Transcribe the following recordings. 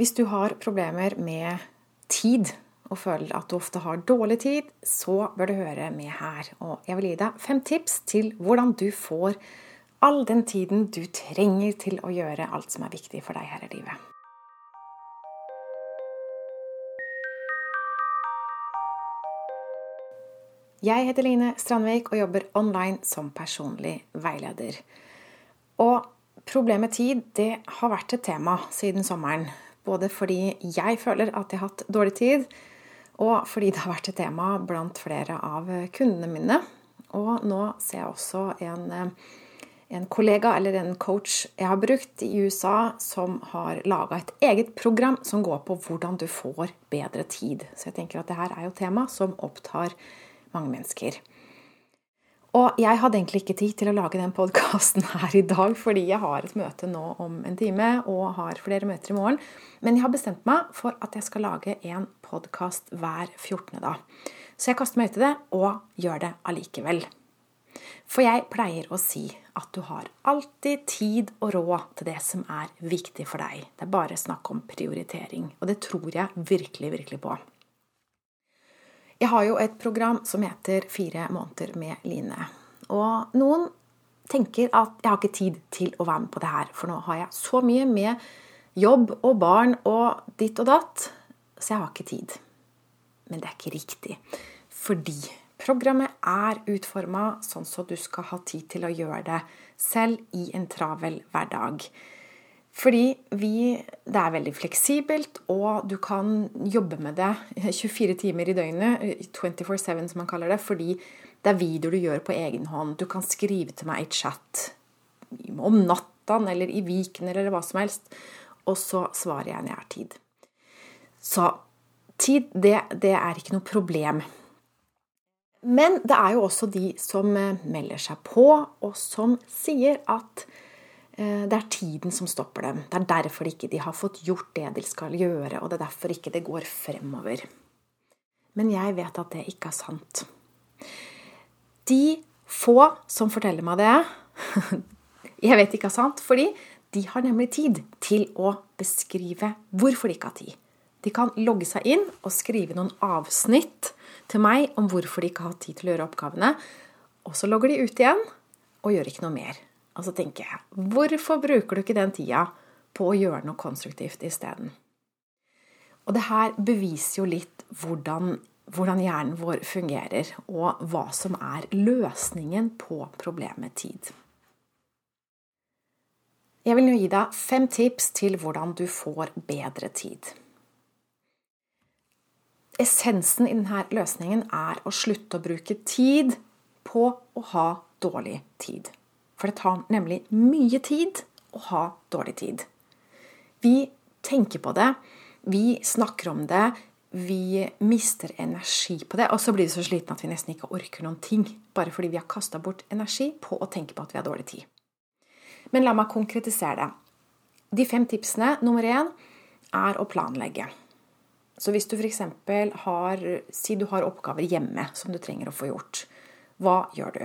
Hvis du har problemer med tid og føler at du ofte har dårlig tid, så bør du høre med her. Og jeg vil gi deg fem tips til hvordan du får all den tiden du trenger til å gjøre alt som er viktig for deg her i livet. Jeg heter Line Strandvik og jobber online som personlig veileder. Og problemet tid det har vært et tema siden sommeren. Både fordi jeg føler at jeg har hatt dårlig tid, og fordi det har vært et tema blant flere av kundene mine. Og nå ser jeg også en, en kollega eller en coach jeg har brukt i USA, som har laga et eget program som går på hvordan du får bedre tid. Så jeg tenker at det her er jo tema som opptar mange mennesker. Og jeg hadde egentlig ikke tid til å lage den podkasten her i dag, fordi jeg har et møte nå om en time og har flere møter i morgen. Men jeg har bestemt meg for at jeg skal lage en podkast hver 14. da. Så jeg kaster meg ut i det og gjør det allikevel. For jeg pleier å si at du har alltid tid og råd til det som er viktig for deg. Det er bare snakk om prioritering. Og det tror jeg virkelig, virkelig på. Jeg har jo et program som heter Fire måneder med Line. Og noen tenker at jeg har ikke tid til å være med på det her, for nå har jeg så mye med jobb og barn og ditt og datt, så jeg har ikke tid. Men det er ikke riktig. Fordi programmet er utforma sånn så du skal ha tid til å gjøre det selv i en travel hverdag. Fordi vi, det er veldig fleksibelt, og du kan jobbe med det 24 timer i døgnet, 24-7 som man kaller det, fordi det er videoer du gjør på egen hånd. Du kan skrive til meg i chat om natten eller i viken eller hva som helst, og så svarer jeg når jeg har tid. Så tid, det, det er ikke noe problem. Men det er jo også de som melder seg på, og som sier at Eh, det er tiden som stopper dem. Det er derfor ikke de har fått gjort det de skal gjøre, og det er derfor ikke det går fremover. Men jeg vet at det ikke er sant. De få som forteller meg det Jeg vet ikke er sant, fordi de har nemlig tid til å beskrive hvorfor de ikke har tid. De kan logge seg inn og skrive noen avsnitt til meg om hvorfor de ikke har tid til å gjøre oppgavene. Og så logger de ut igjen og gjør ikke noe mer. Og så tenker jeg, hvorfor bruker du ikke den tida på å gjøre noe konstruktivt isteden? Og det her beviser jo litt hvordan, hvordan, hjernen vår fungerer, og hva som er løsningen på problemet tid. Jeg vil nå gi deg fem tips til hvordan du får bedre tid. Essensen i denne løsningen er å slutte å bruke tid på å ha dårlig tid. For det tar nemlig mye tid å ha dårlig tid. Vi tenker på det, vi snakker om det, vi mister energi på det, og så blir vi så slitne at vi nesten ikke orker noen ting, bare fordi vi har kasta bort energi på å tenke på at vi har dårlig tid. Men la meg konkretisere det. De fem tipsene nummer én er å planlegge. Så hvis du f.eks. har Si du har oppgaver hjemme som du trenger å få gjort. Hva gjør du?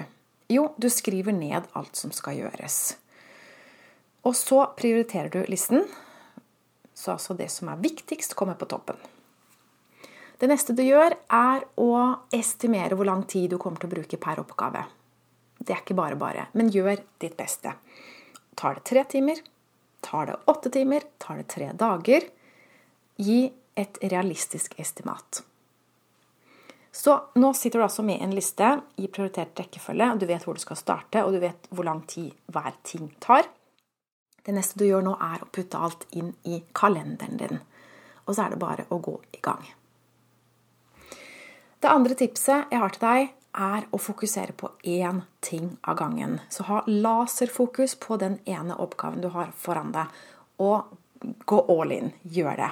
Jo, du skriver ned alt som skal gjøres. Og så prioriterer du listen, så altså det som er viktigst, kommer på toppen. Det neste du gjør, er å estimere hvor lang tid du kommer til å bruke per oppgave. Det er ikke bare bare, men gjør ditt beste. Tar det tre timer? Tar det åtte timer? Tar det tre dager? Gi et realistisk estimat. Så nå sitter du altså med en liste i prioritert rekkefølge. Du vet hvor du skal starte, og du vet hvor lang tid hver ting tar. Det neste du gjør nå, er å putte alt inn i kalenderen din. Og så er det bare å gå i gang. Det andre tipset jeg har til deg, er å fokusere på én ting av gangen. Så ha laserfokus på den ene oppgaven du har foran deg, og gå all in. Gjør det.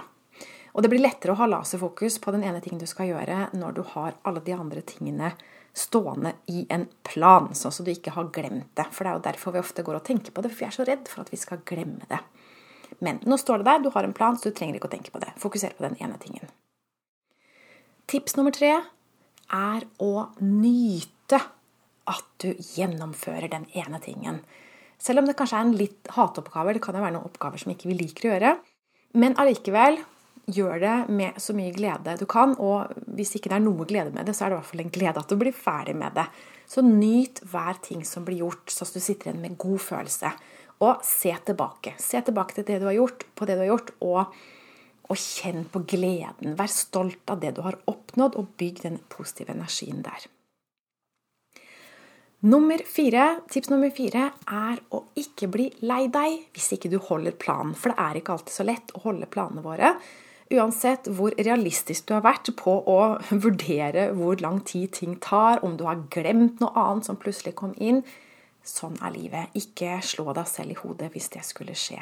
Og det blir lettere å ha laserfokus på den ene tingen du skal gjøre, når du har alle de andre tingene stående i en plan, sånn at du ikke har glemt det. For det er jo derfor vi ofte går og tenker på det, for vi er så redd for at vi skal glemme det. Men nå står det der, du har en plan, så du trenger ikke å tenke på det. Fokuser på den ene tingen. Tips nummer tre er å nyte at du gjennomfører den ene tingen. Selv om det kanskje er en litt hatoppgave, det kan jo være noen oppgaver som ikke vi liker å gjøre, Men allikevel, gjør det med så mye glede du kan. Og hvis ikke det er noe glede med det, så er det i hvert fall en glede at du blir ferdig med det. Så nyt hver ting som blir gjort, så du sitter igjen med god følelse. Og se tilbake. Se tilbake til det du har gjort, på det du har gjort, og, og kjenn på gleden. Vær stolt av det du har oppnådd, og bygg den positive energien der. Nummer fire, tips nummer fire er å ikke bli lei deg hvis ikke du holder planen. For det er ikke alltid så lett å holde planene våre. Uansett hvor realistisk du har vært på å vurdere hvor lang tid ting tar, om du har glemt noe annet som plutselig kom inn. Sånn er livet. Ikke slå deg selv i hodet hvis det skulle skje.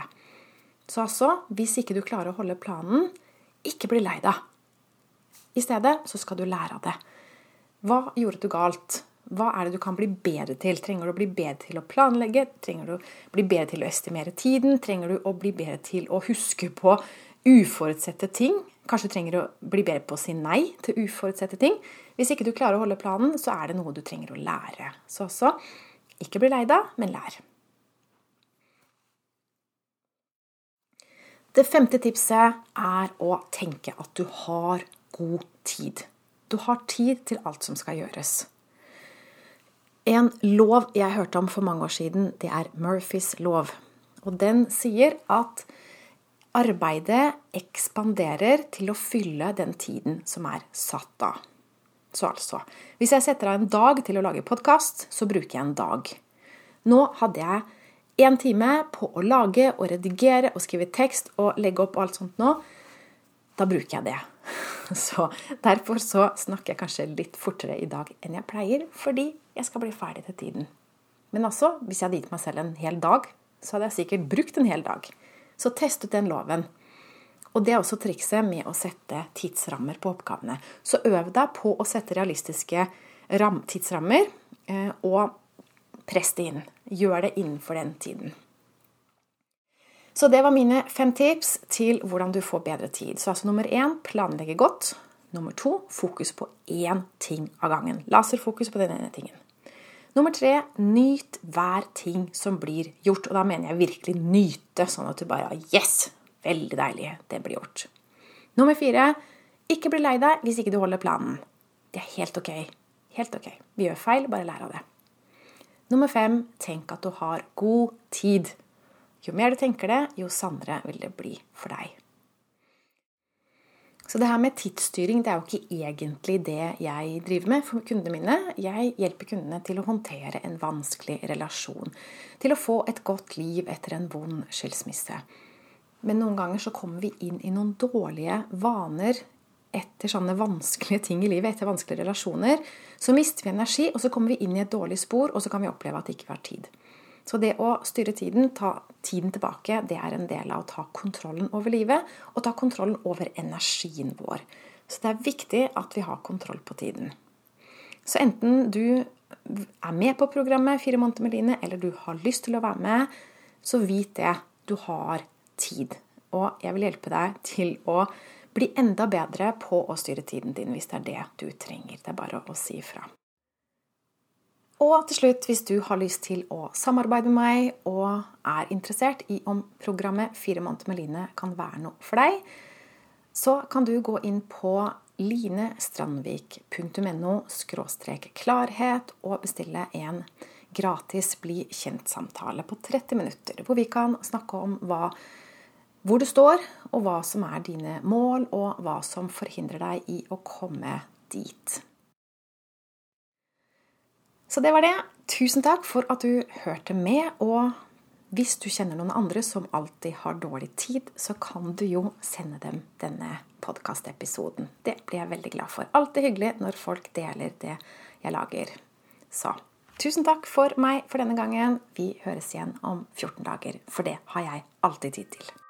Så altså, hvis ikke du klarer å holde planen, ikke bli lei deg. I stedet så skal du lære av det. Hva gjorde du galt? Hva er det du kan bli bedre til? Trenger du å bli bedre til å planlegge? Trenger du å bli bedre til å estimere tiden? Trenger du å bli bedre til å huske på uforutsette ting? Kanskje du trenger å bli bedre på å si nei til uforutsette ting? Hvis ikke du klarer å holde planen, så er det noe du trenger å lære. Så også ikke bli lei deg, men lær. Det femte tipset er å tenke at du har god tid. Du har tid til alt som skal gjøres. En lov jeg hørte om for mange år siden, det er Murphys lov. Og den sier at arbeidet ekspanderer til å fylle den tiden som er satt av. Så altså, hvis jeg setter av en dag til å lage podkast, så bruker jeg en dag. Nå hadde jeg én time på å lage og redigere og skrive tekst og legge opp og alt sånt nå. Da bruker jeg det. Så derfor så snakker jeg kanskje litt fortere i dag enn jeg pleier, fordi jeg skal bli ferdig til tiden. Men altså, hvis jeg hadde gitt meg selv en hel dag, så hadde jeg sikkert brukt en hel dag. Så test ut den loven. Og det er også trikset med å sette tidsrammer på oppgavene. Så øv deg på å sette realistiske tidsrammer, eh, og press det inn. Gjør det innenfor den tiden. Så det var mine fem tips til hvordan du får bedre tid. Så altså nummer én planlegge godt. Nummer to fokus på én ting av gangen. Laserfokus på den ene tingen. Nummer tre nyt hver ting som blir gjort. Og da mener jeg virkelig nyte, sånn at du bare Yes! Veldig deilig. Det blir gjort. Nummer fire ikke bli lei deg hvis ikke du holder planen. Det er helt ok. Helt ok. Vi gjør feil, bare lær av det. Nummer fem tenk at du har god tid. Jo mer du tenker det, jo sannere vil det bli for deg. Så det her med tidsstyring det er jo ikke egentlig det jeg driver med for kundene mine. Jeg hjelper kundene til å håndtere en vanskelig relasjon. Til å få et godt liv etter en vond skilsmisse. Men noen ganger så kommer vi inn i noen dårlige vaner etter sånne vanskelige ting i livet, etter vanskelige relasjoner. Så mister vi energi, og så kommer vi inn i et dårlig spor, og så kan vi oppleve at det ikke var tid. Så det å styre tiden, ta tiden tilbake, det er en del av å ta kontrollen over livet og ta kontrollen over energien vår. Så det er viktig at vi har kontroll på tiden. Så enten du er med på programmet Fire måneder med Line, eller du har lyst til å være med, så vit det. Du har tid. Og jeg vil hjelpe deg til å bli enda bedre på å styre tiden din hvis det er det du trenger. Det er bare å si ifra. Og til slutt, hvis du har lyst til å samarbeide med meg og er interessert i om programmet Fire måneder med Line kan være noe for deg, så kan du gå inn på linestrandvik.no klarhet og bestille en gratis bli kjent-samtale på 30 minutter, hvor vi kan snakke om hva, hvor du står, og hva som er dine mål, og hva som forhindrer deg i å komme dit. Så det var det. Tusen takk for at du hørte med. Og hvis du kjenner noen andre som alltid har dårlig tid, så kan du jo sende dem denne podkastepisoden. Det blir jeg veldig glad for. Alltid hyggelig når folk deler det jeg lager. Så tusen takk for meg for denne gangen. Vi høres igjen om 14 dager, for det har jeg alltid tid til.